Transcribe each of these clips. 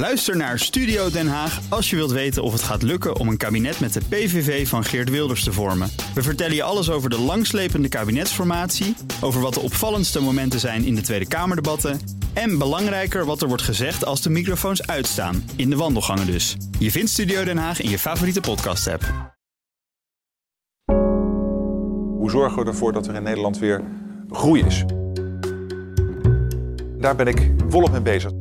Luister naar Studio Den Haag als je wilt weten of het gaat lukken om een kabinet met de PVV van Geert Wilders te vormen. We vertellen je alles over de langslepende kabinetsformatie, over wat de opvallendste momenten zijn in de Tweede Kamerdebatten en belangrijker wat er wordt gezegd als de microfoons uitstaan, in de wandelgangen dus. Je vindt Studio Den Haag in je favoriete podcast-app. Hoe zorgen we ervoor dat er in Nederland weer groei is? Daar ben ik volop mee bezig.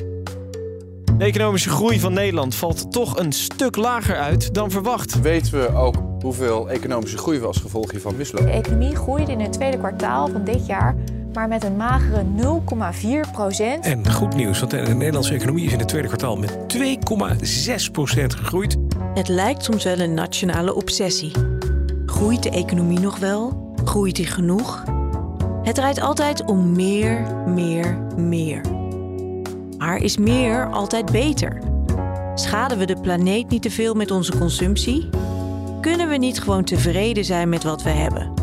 De economische groei van Nederland valt toch een stuk lager uit dan verwacht. Weten we ook hoeveel economische groei we als gevolg hiervan De mislopen? economie groeide in het tweede kwartaal van dit jaar maar met een magere 0,4 procent. En goed nieuws, want de Nederlandse economie is in het tweede kwartaal met 2,6% gegroeid. Het lijkt soms wel een nationale obsessie. Groeit de economie nog wel? Groeit die genoeg? Het draait altijd om meer, meer, meer. Maar is meer altijd beter? Schaden we de planeet niet te veel met onze consumptie? Kunnen we niet gewoon tevreden zijn met wat we hebben?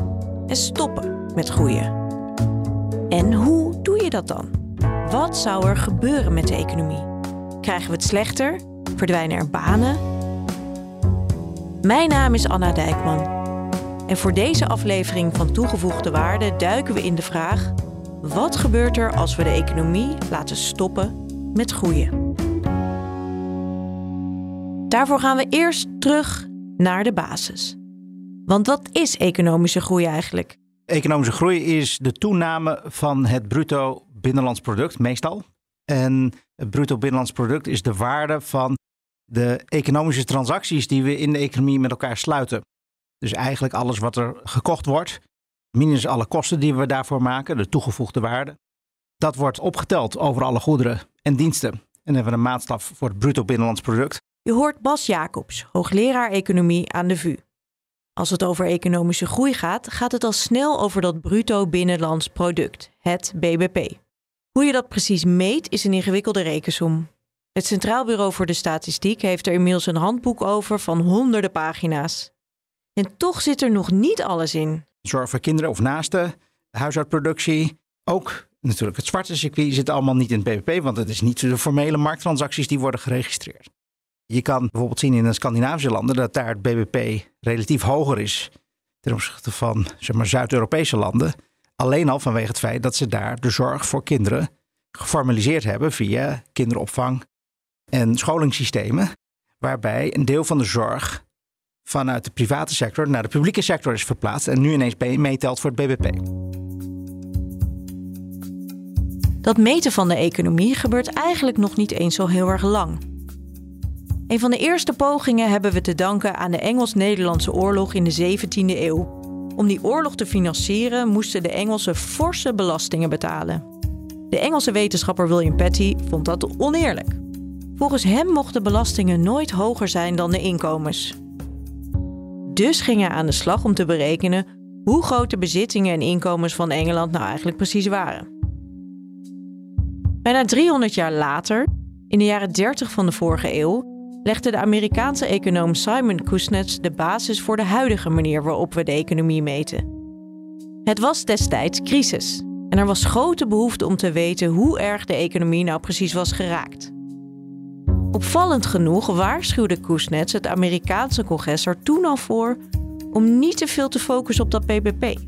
En stoppen met groeien? En hoe doe je dat dan? Wat zou er gebeuren met de economie? Krijgen we het slechter? Verdwijnen er banen? Mijn naam is Anna Dijkman. En voor deze aflevering van Toegevoegde Waarde duiken we in de vraag: wat gebeurt er als we de economie laten stoppen met groeien? Daarvoor gaan we eerst terug naar de basis. Want wat is economische groei eigenlijk? Economische groei is de toename van het bruto binnenlands product, meestal. En het bruto binnenlands product is de waarde van de economische transacties die we in de economie met elkaar sluiten. Dus eigenlijk alles wat er gekocht wordt, minus alle kosten die we daarvoor maken, de toegevoegde waarde. Dat wordt opgeteld over alle goederen en diensten. En dan hebben we een maatstaf voor het bruto binnenlands product. Je hoort Bas Jacobs, hoogleraar economie aan de VU. Als het over economische groei gaat, gaat het al snel over dat bruto binnenlands product, het BBP. Hoe je dat precies meet is een ingewikkelde rekensom. Het Centraal Bureau voor de Statistiek heeft er inmiddels een handboek over van honderden pagina's. En toch zit er nog niet alles in. Zorg voor kinderen of naasten, huishoudproductie. Ook natuurlijk het zwarte circuit zit allemaal niet in het BBP, want het is niet de formele markttransacties die worden geregistreerd. Je kan bijvoorbeeld zien in de Scandinavische landen dat daar het BBP relatief hoger is ten opzichte van zeg maar, Zuid-Europese landen. Alleen al vanwege het feit dat ze daar de zorg voor kinderen geformaliseerd hebben via kinderopvang en scholingssystemen, waarbij een deel van de zorg vanuit de private sector naar de publieke sector is verplaatst en nu ineens meetelt voor het BBP. Dat meten van de economie gebeurt eigenlijk nog niet eens zo heel erg lang. Een van de eerste pogingen hebben we te danken aan de Engels-Nederlandse oorlog in de 17e eeuw. Om die oorlog te financieren moesten de Engelsen forse belastingen betalen. De Engelse wetenschapper William Petty vond dat oneerlijk. Volgens hem mochten belastingen nooit hoger zijn dan de inkomens. Dus ging hij aan de slag om te berekenen hoe groot de bezittingen en inkomens van Engeland nou eigenlijk precies waren. Bijna 300 jaar later, in de jaren 30 van de vorige eeuw, legde de Amerikaanse econoom Simon Kuznets de basis voor de huidige manier waarop we de economie meten. Het was destijds crisis en er was grote behoefte om te weten hoe erg de economie nou precies was geraakt. Opvallend genoeg waarschuwde Kuznets het Amerikaanse congres er toen al voor om niet te veel te focussen op dat BBP.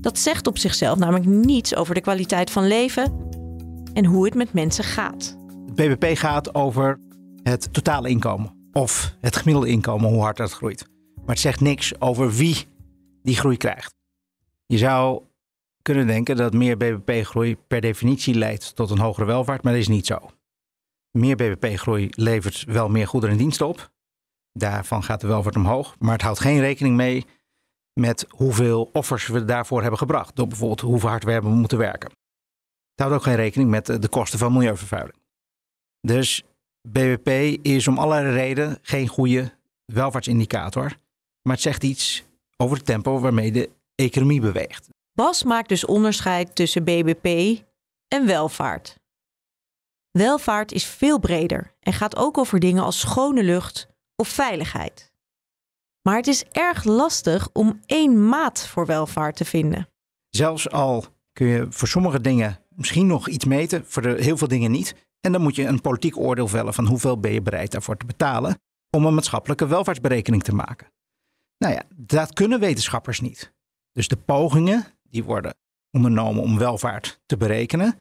Dat zegt op zichzelf namelijk niets over de kwaliteit van leven en hoe het met mensen gaat. Het BBP gaat over het totale inkomen of het gemiddelde inkomen, hoe hard dat groeit. Maar het zegt niks over wie die groei krijgt. Je zou kunnen denken dat meer BBP-groei per definitie leidt tot een hogere welvaart, maar dat is niet zo. Meer BBP-groei levert wel meer goederen en diensten op. Daarvan gaat de welvaart omhoog, maar het houdt geen rekening mee met hoeveel offers we daarvoor hebben gebracht. Door bijvoorbeeld hoeveel hard we hebben moeten werken. Houdt ook geen rekening met de kosten van milieuvervuiling. Dus BBP is om allerlei redenen geen goede welvaartsindicator. Maar het zegt iets over het tempo waarmee de economie beweegt. Bas maakt dus onderscheid tussen BBP en welvaart. Welvaart is veel breder en gaat ook over dingen als schone lucht of veiligheid. Maar het is erg lastig om één maat voor welvaart te vinden. Zelfs al kun je voor sommige dingen misschien nog iets meten, voor heel veel dingen niet. En dan moet je een politiek oordeel vellen van hoeveel ben je bereid daarvoor te betalen om een maatschappelijke welvaartsberekening te maken. Nou ja, dat kunnen wetenschappers niet. Dus de pogingen die worden ondernomen om welvaart te berekenen,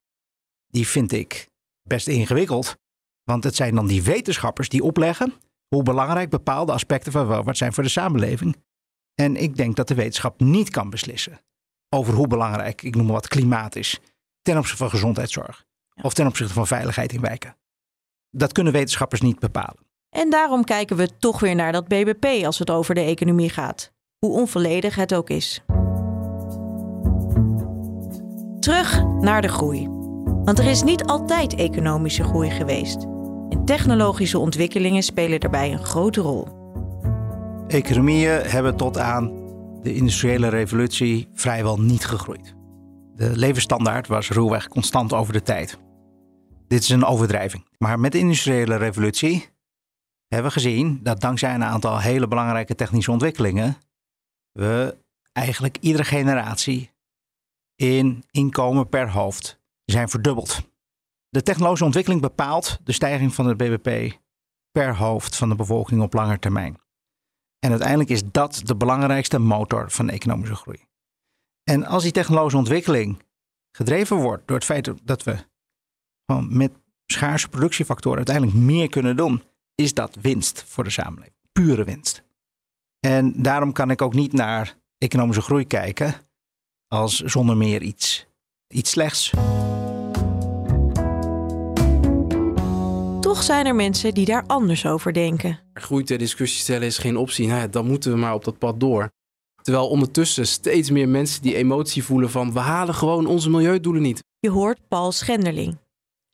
die vind ik best ingewikkeld. Want het zijn dan die wetenschappers die opleggen hoe belangrijk bepaalde aspecten van welvaart zijn voor de samenleving. En ik denk dat de wetenschap niet kan beslissen over hoe belangrijk, ik noem maar wat, klimaat is ten opzichte van gezondheidszorg of ten opzichte van veiligheid in wijken. Dat kunnen wetenschappers niet bepalen. En daarom kijken we toch weer naar dat BBP als het over de economie gaat, hoe onvolledig het ook is. Terug naar de groei. Want er is niet altijd economische groei geweest. En technologische ontwikkelingen spelen daarbij een grote rol. Economieën hebben tot aan de industriële revolutie vrijwel niet gegroeid. De levensstandaard was ruwweg constant over de tijd. Dit is een overdrijving. Maar met de industriële revolutie hebben we gezien dat dankzij een aantal hele belangrijke technische ontwikkelingen we eigenlijk iedere generatie in inkomen per hoofd zijn verdubbeld. De technologische ontwikkeling bepaalt de stijging van het BBP per hoofd van de bevolking op lange termijn. En uiteindelijk is dat de belangrijkste motor van economische groei. En als die technologische ontwikkeling gedreven wordt door het feit dat we gewoon met schaarse productiefactoren uiteindelijk meer kunnen doen, is dat winst voor de samenleving. Pure winst. En daarom kan ik ook niet naar economische groei kijken als zonder meer iets, iets slechts. Toch zijn er mensen die daar anders over denken. Groei ter discussie stellen is geen optie. Nou ja, dan moeten we maar op dat pad door. Terwijl ondertussen steeds meer mensen die emotie voelen van we halen gewoon onze milieudoelen niet. Je hoort Paul Schenderling.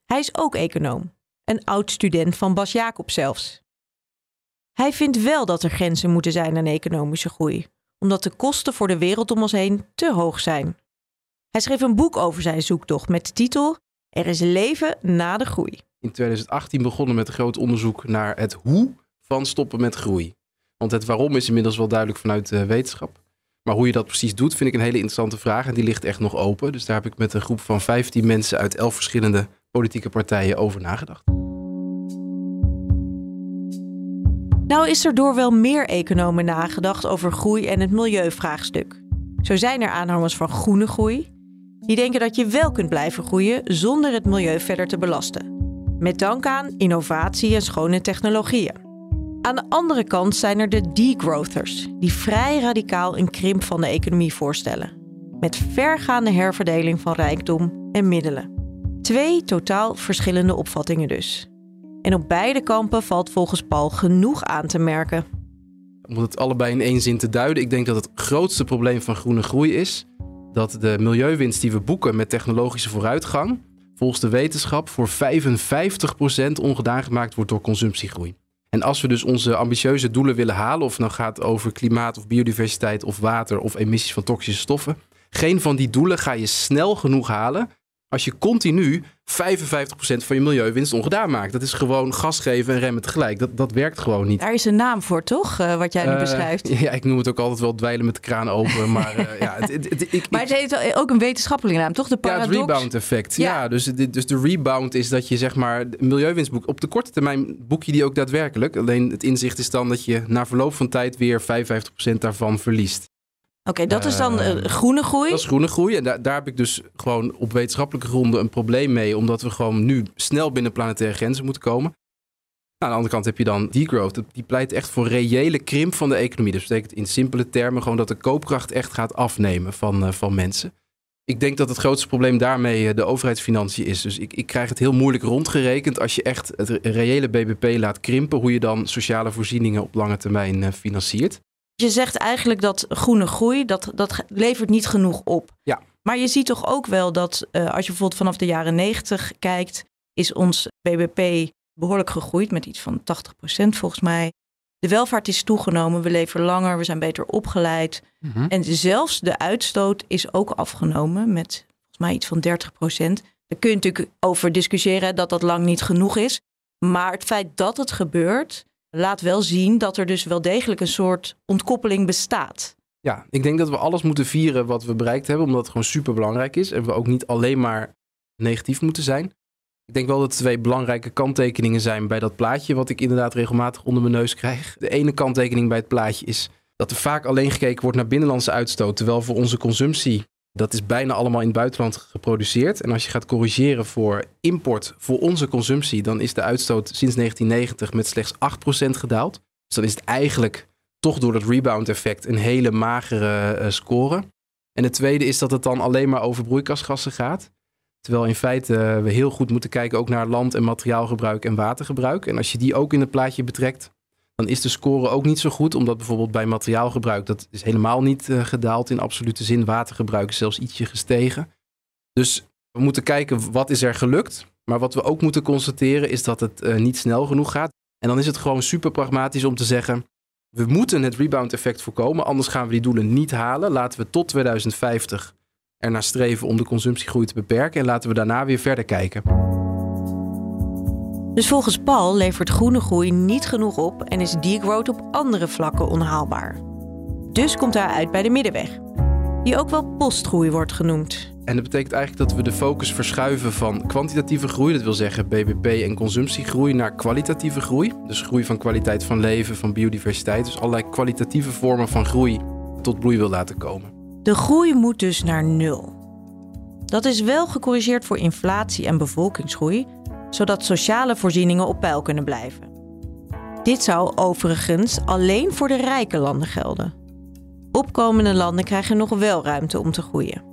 Hij is ook econoom. Een oud student van Bas Jacob zelfs. Hij vindt wel dat er grenzen moeten zijn aan economische groei, omdat de kosten voor de wereld om ons heen te hoog zijn. Hij schreef een boek over zijn zoektocht met de titel Er is leven na de groei. In 2018 begonnen met een groot onderzoek naar het hoe van stoppen met groei. Want het waarom is inmiddels wel duidelijk vanuit de wetenschap. Maar hoe je dat precies doet, vind ik een hele interessante vraag. En die ligt echt nog open. Dus daar heb ik met een groep van 15 mensen uit 11 verschillende politieke partijen over nagedacht. Nou is er door wel meer economen nagedacht over groei en het milieuvraagstuk. Zo zijn er aanhangers van groene groei. Die denken dat je wel kunt blijven groeien zonder het milieu verder te belasten. Met dank aan innovatie en schone technologieën. Aan de andere kant zijn er de degrowthers, die vrij radicaal een krimp van de economie voorstellen. Met vergaande herverdeling van rijkdom en middelen. Twee totaal verschillende opvattingen dus. En op beide kampen valt volgens Paul genoeg aan te merken. Om het allebei in één zin te duiden, ik denk dat het grootste probleem van groene groei is dat de milieuwinst die we boeken met technologische vooruitgang, volgens de wetenschap voor 55% ongedaan gemaakt wordt door consumptiegroei. En als we dus onze ambitieuze doelen willen halen, of het nou gaat over klimaat of biodiversiteit of water of emissies van toxische stoffen, geen van die doelen ga je snel genoeg halen als je continu 55% van je milieuwinst ongedaan maakt. Dat is gewoon gas geven en remmen tegelijk. Dat, dat werkt gewoon niet. Daar is een naam voor, toch? Uh, wat jij nu Uh, beschrijft. Ja, ik noem het ook altijd wel dwijlen met de kraan open. Maar uh, ja, het, het, het- ik, Maar het heeft ook een wetenschappelijke naam, toch? De ja, het paradox. rebound effect. Ja. Ja, dus, dit- dus de rebound is dat je zeg maar de milieuwinst boekt. Op de korte termijn boek je die ook daadwerkelijk. Alleen het inzicht is dan dat je na verloop van tijd weer 55% daarvan verliest. Oké, dat is dan eh, Eh, groene groei. Dat is groene groei. En daar, daar heb ik dus gewoon op wetenschappelijke gronden een probleem mee. Omdat we gewoon nu snel binnen planetaire grenzen moeten komen. Nou, aan de andere kant heb je dan degrowth. Die pleit echt voor reële krimp van de economie. Dus dat betekent in simpele termen gewoon dat de koopkracht echt gaat afnemen van, eh, van mensen. Ik denk dat het grootste probleem daarmee eh, de overheidsfinanciën is. Dus ik, ik krijg het heel moeilijk rondgerekend als je echt het re- reële BBP laat krimpen. Hoe je dan sociale voorzieningen op lange termijn financiert. Je zegt eigenlijk dat groene groei, dat, dat levert niet genoeg op. Ja. Maar je ziet toch ook wel dat eh, als je bijvoorbeeld vanaf de jaren 90 kijkt, is ons BBP behoorlijk gegroeid met iets van 80% volgens mij. De welvaart is toegenomen, we leven langer, we zijn beter opgeleid. En zelfs de uitstoot is ook afgenomen met volgens mij iets van 30% Daar kun je natuurlijk over discussiëren dat dat lang niet genoeg is. Maar het feit dat het gebeurt, laat wel zien dat er dus wel degelijk een soort ontkoppeling bestaat. Ja, ik denk dat we alles moeten vieren wat we bereikt hebben, omdat het gewoon super belangrijk is. En we ook niet alleen maar negatief moeten zijn. Ik denk wel dat er twee belangrijke kanttekeningen zijn bij dat plaatje, wat ik inderdaad regelmatig onder mijn neus krijg. De ene kanttekening bij het plaatje is dat er vaak alleen gekeken wordt naar binnenlandse uitstoot, terwijl voor onze consumptie, dat is bijna allemaal in het buitenland geproduceerd. En als je gaat corrigeren voor import voor onze consumptie, dan is de uitstoot sinds 1990 met slechts 8% gedaald. Dus dan is het eigenlijk toch door dat rebound effect een hele magere eh, score. En het tweede is dat het dan alleen maar over broeikasgassen gaat. Terwijl in feite eh, we heel goed moeten kijken ook naar land- en materiaalgebruik en watergebruik. En als je die ook in het plaatje betrekt, dan is de score ook niet zo goed. Omdat bijvoorbeeld bij materiaalgebruik, dat is helemaal niet uh, gedaald in absolute zin. Watergebruik is zelfs ietsje gestegen. Dus we moeten kijken wat is er gelukt. Maar wat we ook moeten constateren is dat het uh, niet snel genoeg gaat. En dan is het gewoon super pragmatisch om te zeggen... we moeten het rebound effect voorkomen, anders gaan we die doelen niet halen. Laten we tot 2050 ernaar streven om de consumptiegroei te beperken en laten we daarna weer verder kijken. Dus volgens Paul levert groene groei niet genoeg op en is degrowth op andere vlakken onhaalbaar. Dus komt hij uit bij de middenweg, die ook wel postgroei wordt genoemd. En dat betekent eigenlijk dat we de focus verschuiven van kwantitatieve groei, dat wil zeggen BBP en consumptiegroei, naar kwalitatieve groei. Dus groei van kwaliteit van leven, van biodiversiteit. Dus allerlei kwalitatieve vormen van groei tot bloei wil laten komen. De groei moet dus naar nul. Dat is wel gecorrigeerd voor inflatie en bevolkingsgroei, zodat sociale voorzieningen op peil kunnen blijven. Dit zou overigens alleen voor de rijke landen gelden. Opkomende landen krijgen nog wel ruimte om te groeien.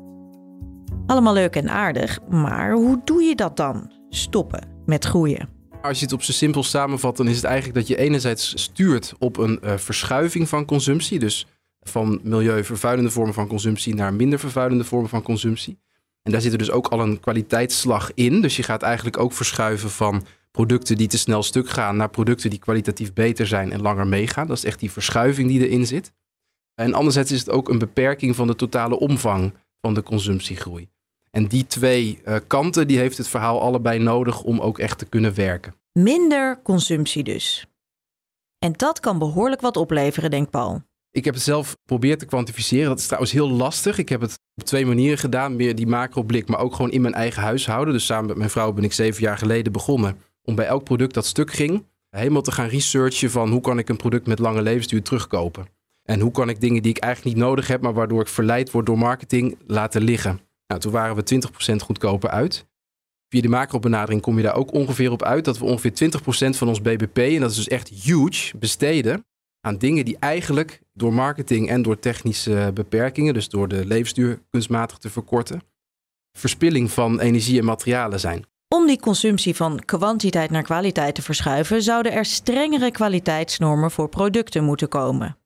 Allemaal leuk en aardig, maar hoe doe je dat dan? Stoppen met groeien. Als je het op zo simpel samenvat, dan is het eigenlijk dat je enerzijds stuurt op een uh, verschuiving van consumptie. Dus van milieuvervuilende vormen van consumptie naar minder vervuilende vormen van consumptie. En daar zit er dus ook al een kwaliteitsslag in. Dus je gaat eigenlijk ook verschuiven van producten die te snel stuk gaan naar producten die kwalitatief beter zijn en langer meegaan. Dat is echt die verschuiving die erin zit. En anderzijds is het ook een beperking van de totale omvang van de consumptiegroei. En die twee uh, kanten die heeft het verhaal allebei nodig om ook echt te kunnen werken. Minder consumptie dus. En dat kan behoorlijk wat opleveren, denkt Paul. Ik heb het zelf geprobeerd te kwantificeren. Dat is trouwens heel lastig. Ik heb het op twee manieren gedaan. Meer die macroblik, maar ook gewoon in mijn eigen huishouden. Dus samen met mijn vrouw ben ik zeven jaar geleden begonnen. Om bij elk product dat stuk ging, helemaal te gaan researchen van hoe kan ik een product met lange levensduur terugkopen. En hoe kan ik dingen die ik eigenlijk niet nodig heb, maar waardoor ik verleid word door marketing, laten liggen. Nou, toen waren we 20% goedkoper uit. Via de macrobenadering kom je daar ook ongeveer op uit dat we ongeveer 20% van ons BBP, en dat is dus echt huge, besteden aan dingen die eigenlijk door marketing en door technische beperkingen, dus door de levensduur kunstmatig te verkorten, verspilling van energie en materialen zijn. Om die consumptie van kwantiteit naar kwaliteit te verschuiven, zouden er strengere kwaliteitsnormen voor producten moeten komen.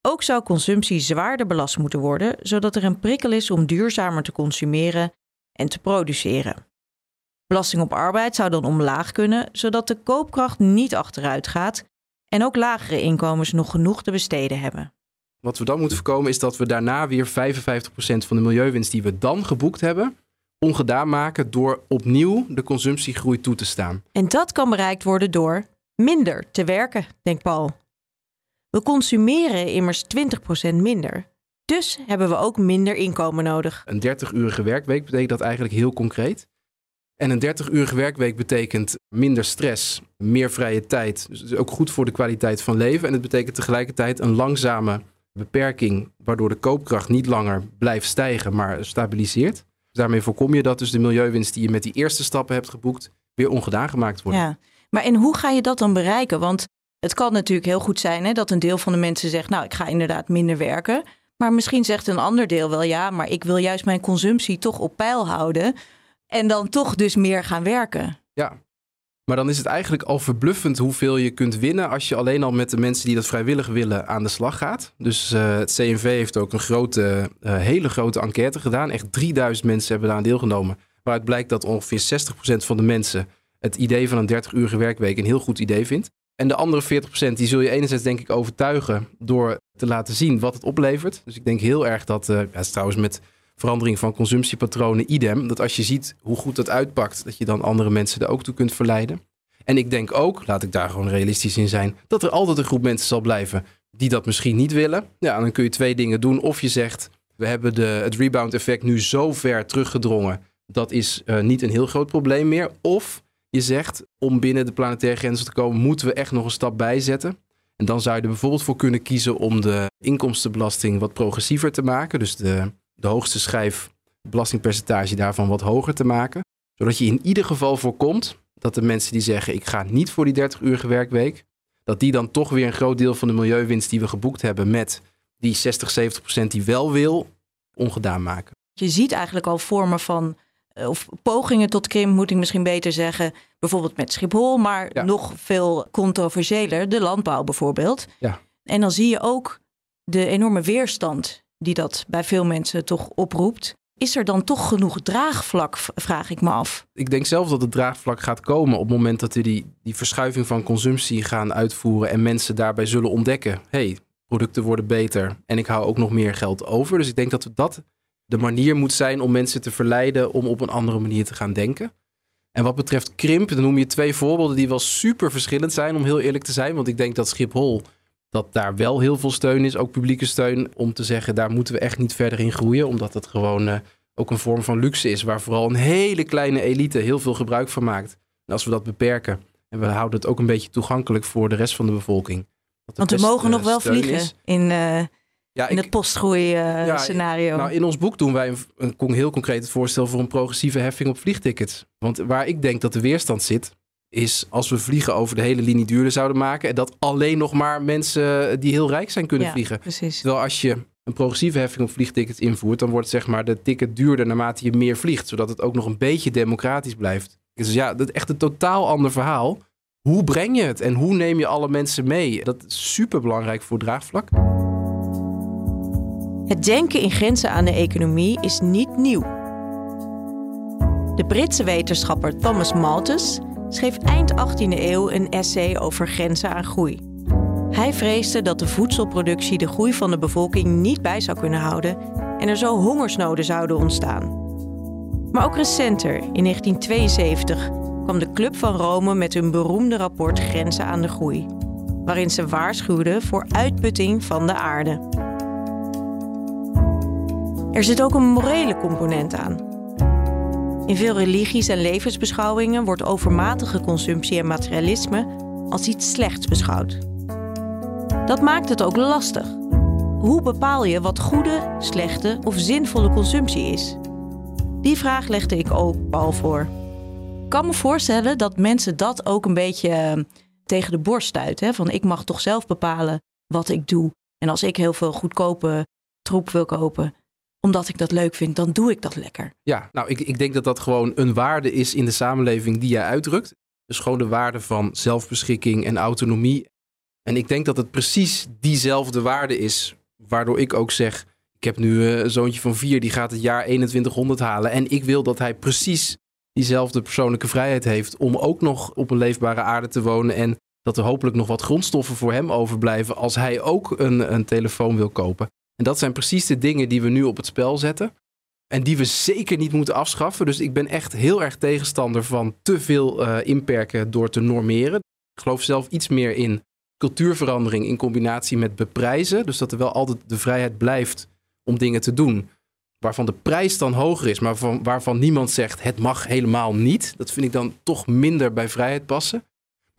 Ook zou consumptie zwaarder belast moeten worden, zodat er een prikkel is om duurzamer te consumeren en te produceren. Belasting op arbeid zou dan omlaag kunnen, zodat de koopkracht niet achteruit gaat en ook lagere inkomens nog genoeg te besteden hebben. Wat we dan moeten voorkomen is dat we daarna weer 55% van de milieuwinst die we dan geboekt hebben, ongedaan maken door opnieuw de consumptiegroei toe te staan. En dat kan bereikt worden door minder te werken, denkt Paul. We consumeren immers 20% minder. Dus hebben we ook minder inkomen nodig. Een 30-urige werkweek betekent dat eigenlijk heel concreet. En een 30-urige werkweek betekent minder stress, meer vrije tijd. Dus ook goed voor de kwaliteit van leven. En het betekent tegelijkertijd een langzame beperking, waardoor de koopkracht niet langer blijft stijgen, maar stabiliseert. Dus daarmee voorkom je dat dus de milieuwinst die je met die eerste stappen hebt geboekt, weer ongedaan gemaakt wordt. Ja, maar en hoe ga je dat dan bereiken? Want het kan natuurlijk heel goed zijn hè, dat een deel van de mensen zegt, nou, ik ga inderdaad minder werken. Maar misschien zegt een ander deel wel, ja, maar ik wil juist mijn consumptie toch op peil houden. En dan toch dus meer gaan werken. Ja, maar dan is het eigenlijk al verbluffend hoeveel je kunt winnen als je alleen al met de mensen die dat vrijwillig willen aan de slag gaat. Dus uh, het CNV heeft ook een grote, uh, hele grote enquête gedaan. Echt 3000 mensen hebben daaraan deelgenomen. Waaruit blijkt dat ongeveer 60% van de mensen het idee van een 30-urige werkweek een heel goed idee vindt. En de andere 40% die zul je enerzijds denk ik overtuigen door te laten zien wat het oplevert. Dus ik denk heel erg dat, uh, ja, is trouwens met verandering van consumptiepatronen idem. Dat als je ziet hoe goed dat uitpakt, dat je dan andere mensen er ook toe kunt verleiden. En ik denk ook, laat ik daar gewoon realistisch in zijn, dat er altijd een groep mensen zal blijven die dat misschien niet willen. Ja, dan kun je twee dingen doen. Of je zegt, we hebben de, het rebound effect nu zo ver teruggedrongen Dat is uh, niet een heel groot probleem meer. Of je zegt, om binnen de planetaire grenzen te komen, moeten we echt nog een stap bijzetten. En dan zou je er bijvoorbeeld voor kunnen kiezen om de inkomstenbelasting wat progressiever te maken. Dus de, de hoogste schijf belastingpercentage daarvan wat hoger te maken. Zodat je in ieder geval voorkomt dat de mensen die zeggen ik ga niet voor die 30 uur werkweek, dat die dan toch weer een groot deel van de milieuwinst die we geboekt hebben met die 60, 70 procent die wel wil, ongedaan maken. Je ziet eigenlijk al vormen van, eh, of pogingen tot krimp moet ik misschien beter zeggen, bijvoorbeeld met Schiphol, maar nog veel controversiëler, de landbouw bijvoorbeeld. Ja. En dan zie je ook de enorme weerstand die dat bij veel mensen toch oproept. Is er dan toch genoeg draagvlak, vraag ik me af. Ik denk zelf dat het draagvlak gaat komen op het moment dat we die, die verschuiving van consumptie gaan uitvoeren en mensen daarbij zullen ontdekken: hey, producten worden beter en ik hou ook nog meer geld over. Dus ik denk dat dat de manier moet zijn om mensen te verleiden om op een andere manier te gaan denken. En wat betreft krimp, dan noem je twee voorbeelden die wel super verschillend zijn, om heel eerlijk te zijn. Want ik denk dat Schiphol, dat daar wel heel veel steun is, ook publieke steun, om te zeggen, daar moeten we echt niet verder in groeien. Omdat het gewoon uh, ook een vorm van luxe is, waar vooral een hele kleine elite heel veel gebruik van maakt. En als we dat beperken en we houden het ook een beetje toegankelijk voor de rest van de bevolking, want we mogen nog wel vliegen in, uh, ja, in het postgroei-scenario. Uh, nou, in ons boek doen wij een, een, heel concreet het voorstel voor een progressieve heffing op vliegtickets. Want waar ik denk dat de weerstand zit, is als we vliegen over de hele linie duurder zouden maken. En dat alleen nog maar mensen die heel rijk zijn kunnen ja, vliegen. Precies. Terwijl als je een progressieve heffing op vliegtickets invoert, dan wordt zeg maar de ticket duurder naarmate je meer vliegt. Zodat het ook nog een beetje democratisch blijft. Dus ja, dat is echt een totaal ander verhaal. Hoe breng je het en hoe neem je alle mensen mee? Dat is super belangrijk voor draagvlak. Het denken in grenzen aan de economie is niet nieuw. De Britse wetenschapper Thomas Malthus schreef eind 18e eeuw een essay over grenzen aan groei. Hij vreesde dat de voedselproductie de groei van de bevolking niet bij zou kunnen houden en er zo hongersnoden zouden ontstaan. Maar ook recenter, in 1972, kwam de Club van Rome met hun beroemde rapport Grenzen aan de Groei, waarin ze waarschuwden voor uitputting van de aarde. Er zit ook een morele component aan. In veel religies en levensbeschouwingen wordt overmatige consumptie en materialisme als iets slechts beschouwd. Dat maakt het ook lastig. Hoe bepaal je wat goede, slechte of zinvolle consumptie is? Die vraag legde ik ook Paul voor kan me voorstellen dat mensen dat ook een beetje ehm, tegen de borst stuiten. Van ik mag toch zelf bepalen wat ik doe. En als ik heel veel goedkope troep wil kopen, omdat ik dat leuk vind, dan doe ik dat lekker. Ja, nou, ik, ik denk dat dat gewoon een waarde is in de samenleving die jij uitdrukt. Dus gewoon de waarde van zelfbeschikking en autonomie. En ik denk dat het precies diezelfde waarde is, waardoor ik ook zeg: Ik heb nu een zoontje van vier, die gaat het jaar 2100 halen. En ik wil dat hij precies diezelfde persoonlijke vrijheid heeft om ook nog op een leefbare aarde te wonen en dat er hopelijk nog wat grondstoffen voor hem overblijven als hij ook een, een telefoon wil kopen. En dat zijn precies de dingen die we nu op het spel zetten. En die we zeker niet moeten afschaffen. Dus ik ben echt heel erg tegenstander van te veel uh, inperken door te normeren. Ik geloof zelf iets meer in cultuurverandering in combinatie met beprijzen. Dus dat er wel altijd de vrijheid blijft om dingen te doen waarvan de prijs dan hoger is, maar van, waarvan niemand zegt het mag helemaal niet. Dat vind ik dan toch minder bij vrijheid passen.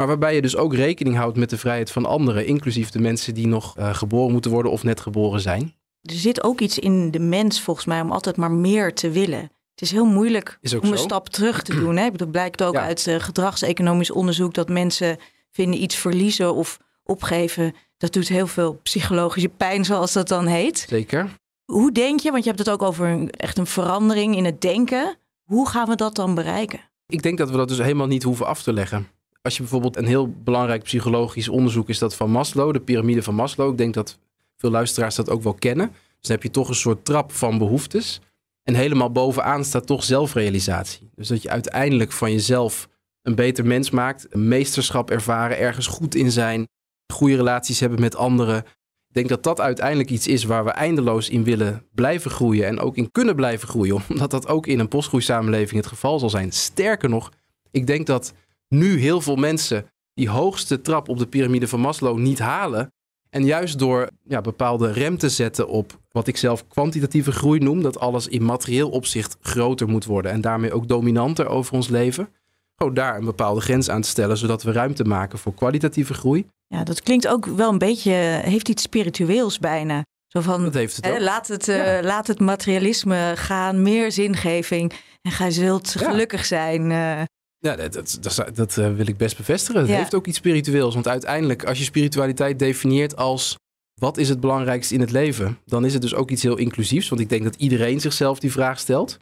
Maar waarbij je dus ook rekening houdt met de vrijheid van anderen, inclusief de mensen die nog uh, geboren moeten worden of net geboren zijn. Er zit ook iets in de mens volgens mij om altijd maar meer te willen. Het is heel moeilijk om een stap terug te doen. Hè? Dat blijkt ook uit uh, gedragseconomisch onderzoek dat mensen vinden iets verliezen of opgeven. Dat doet heel veel psychologische pijn, zoals dat dan heet. Zeker. Hoe denk je, want je hebt het ook over een, echt een verandering in het denken. Hoe gaan we dat dan bereiken? Ik denk dat we dat dus helemaal niet hoeven af te leggen. Als je bijvoorbeeld een heel belangrijk psychologisch onderzoek is dat van Maslow, de piramide van Maslow. Ik denk dat veel luisteraars dat ook wel kennen. Dus dan heb je toch een soort trap van behoeftes. En helemaal bovenaan staat toch zelfrealisatie. Dus dat je uiteindelijk van jezelf een beter mens maakt, een meesterschap ervaren, ergens goed in zijn, goede relaties hebben met anderen, ik denk dat dat uiteindelijk iets is waar we eindeloos in willen blijven groeien en ook in kunnen blijven groeien, omdat dat ook in een postgroeisamenleving het geval zal zijn. Sterker nog, ik denk dat nu heel veel mensen die hoogste trap op de piramide van Maslow niet halen En juist door ja, bepaalde rem te zetten op wat ik zelf kwantitatieve groei noem, dat alles in materieel opzicht groter moet worden en daarmee ook dominanter over ons leven, gewoon daar een bepaalde grens aan te stellen, zodat we ruimte maken voor kwalitatieve groei. Ja, dat klinkt ook wel een beetje, heeft iets spiritueels bijna. Zo van, Dat heeft het hè, laat, het, eh, laat het materialisme gaan, meer zingeving en gij zult Ja. gelukkig zijn. eh. Ja, dat, dat, dat, dat, eh, wil ik best bevestigen. Het Ja. heeft ook iets spiritueels. Want uiteindelijk, als je spiritualiteit definieert als wat is het belangrijkste in het leven, dan is het dus ook iets heel inclusiefs. Want ik denk dat iedereen zichzelf die vraag stelt.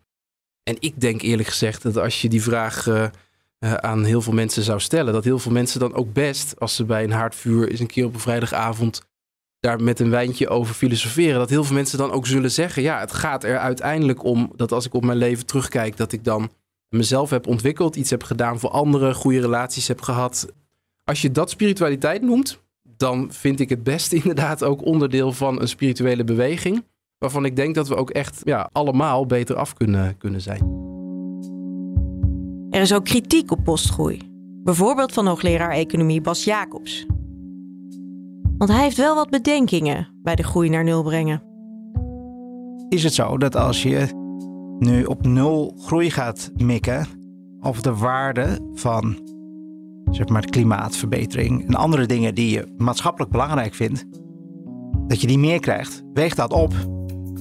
En ik denk eerlijk gezegd dat als je die vraag eh, eh, aan heel veel mensen zou stellen, dat heel veel mensen dan ook best, als ze bij een haardvuur eens een keer op een vrijdagavond daar met een wijntje over filosoferen, dat heel veel mensen dan ook zullen zeggen, ja, het gaat er uiteindelijk om dat als ik op mijn leven terugkijk, dat ik dan mezelf heb ontwikkeld, iets heb gedaan voor anderen, goede relaties heb gehad. Als je dat spiritualiteit noemt, dan vind ik het best inderdaad ook onderdeel van een spirituele beweging. Waarvan ik denk dat we ook echt ja, allemaal beter af kunnen, kunnen zijn. Er is ook kritiek op postgroei. Bijvoorbeeld van hoogleraar economie Bas Jacobs. Want hij heeft wel wat bedenkingen bij de groei naar nul brengen. Is het zo dat als je nu op nul groei gaat mikken, of de waarde van zeg maar, klimaatverbetering en andere dingen die je maatschappelijk belangrijk vindt, dat je die meer krijgt, weegt dat op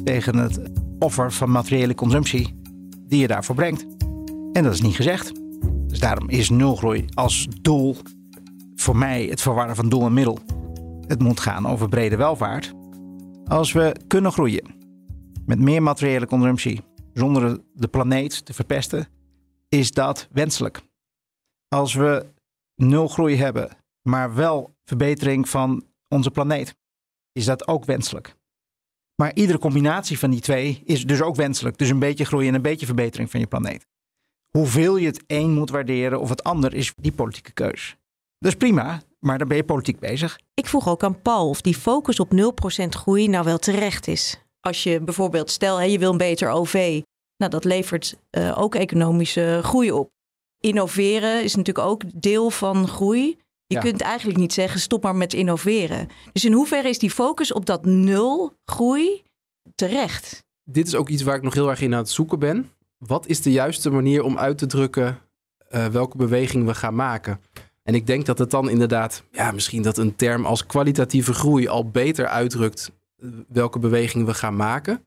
tegen het offer van materiële consumptie die je daarvoor brengt. En dat is niet gezegd. Dus daarom is nulgroei als doel voor mij het verwarren van doel en middel. Het moet gaan over brede welvaart. Als we kunnen groeien met meer materiële consumptie zonder de planeet te verpesten, is dat wenselijk. Als we nul groei hebben, maar wel verbetering van onze planeet, is dat ook wenselijk. Maar iedere combinatie van die twee is dus ook wenselijk. Dus een beetje groei en een beetje verbetering van je planeet. Hoeveel je het een moet waarderen of het ander is die politieke keus. Dat is prima, maar dan ben je politiek bezig. Ik vroeg ook aan Paul of die focus op 0% groei nou wel terecht is. Als je bijvoorbeeld, stel hè, je wil een beter OV, nou dat levert eh, ook economische groei op. Innoveren is natuurlijk ook deel van groei. Je Ja. kunt eigenlijk niet zeggen stop maar met innoveren. Dus in hoeverre is die focus op dat nul groei terecht? Dit is ook iets waar ik nog heel erg in aan het zoeken ben. Wat is de juiste manier om uit te drukken eh, welke beweging we gaan maken? En ik denk dat het dan inderdaad, ja, misschien dat een term als kwalitatieve groei al beter uitdrukt welke beweging we gaan maken.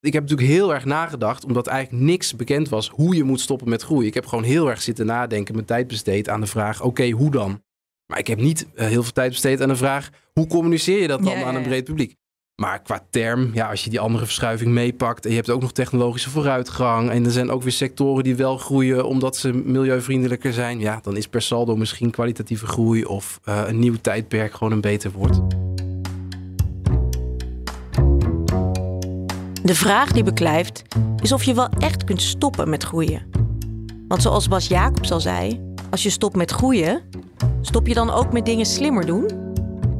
Ik heb natuurlijk heel erg nagedacht, omdat eigenlijk niks bekend was hoe je moet stoppen met groei. Ik heb gewoon heel erg zitten nadenken, mijn tijd besteed aan de vraag, oké, hoe dan? Maar ik heb niet eh, heel veel tijd besteed aan de vraag, hoe communiceer je dat dan Ja, aan een breed publiek? Maar qua term, ja, als je die andere verschuiving meepakt en je hebt ook nog technologische vooruitgang en er zijn ook weer sectoren die wel groeien omdat ze milieuvriendelijker zijn, ja, dan is per saldo misschien kwalitatieve groei of eh, een nieuw tijdperk gewoon een beter woord. De vraag die beklijft is of je wel echt kunt stoppen met groeien. Want zoals Bas Jacobs al zei, als je stopt met groeien, stop je dan ook met dingen slimmer doen?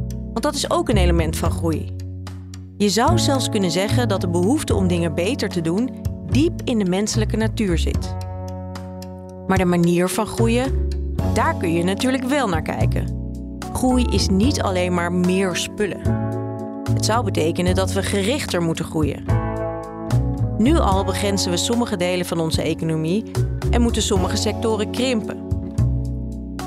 Want dat is ook een element van groei. Je zou zelfs kunnen zeggen dat de behoefte om dingen beter te doen diep in de menselijke natuur zit. Maar de manier van groeien, daar kun je natuurlijk wel naar kijken. Groei is niet alleen maar meer spullen. Het zou betekenen dat we gerichter moeten groeien. Nu al begrenzen we sommige delen van onze economie en moeten sommige sectoren krimpen.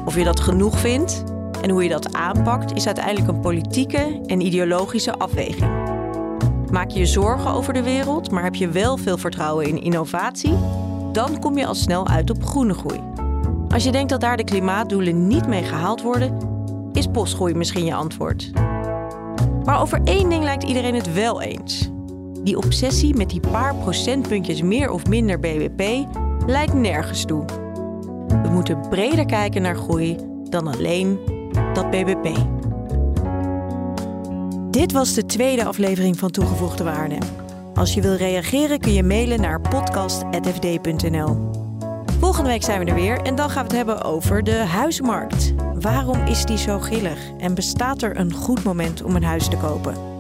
Of je dat genoeg vindt en hoe je dat aanpakt, is uiteindelijk een politieke en ideologische afweging. Maak je je zorgen over de wereld, maar heb je wel veel vertrouwen in innovatie, dan kom je al snel uit op groene groei. Als je denkt dat daar de klimaatdoelen niet mee gehaald worden, is postgroei misschien je antwoord. Maar over één ding lijkt iedereen het wel eens. Die obsessie met die paar procentpuntjes meer of minder BBP leidt nergens toe. We moeten breder kijken naar groei dan alleen dat BBP. Dit was de tweede aflevering van Toegevoegde Waarde. Als je wil reageren kun je mailen naar podcast.fd.nl. Volgende week zijn we er weer en dan gaan we het hebben over de huizenmarkt. Waarom is die zo gillig en bestaat er een goed moment om een huis te kopen?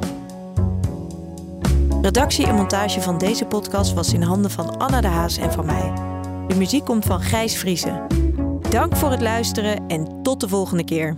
Redactie en montage van deze podcast was in handen van Anna de Haas en van mij. De muziek komt van Gijs Vriezen. Dank voor het luisteren en tot de volgende keer.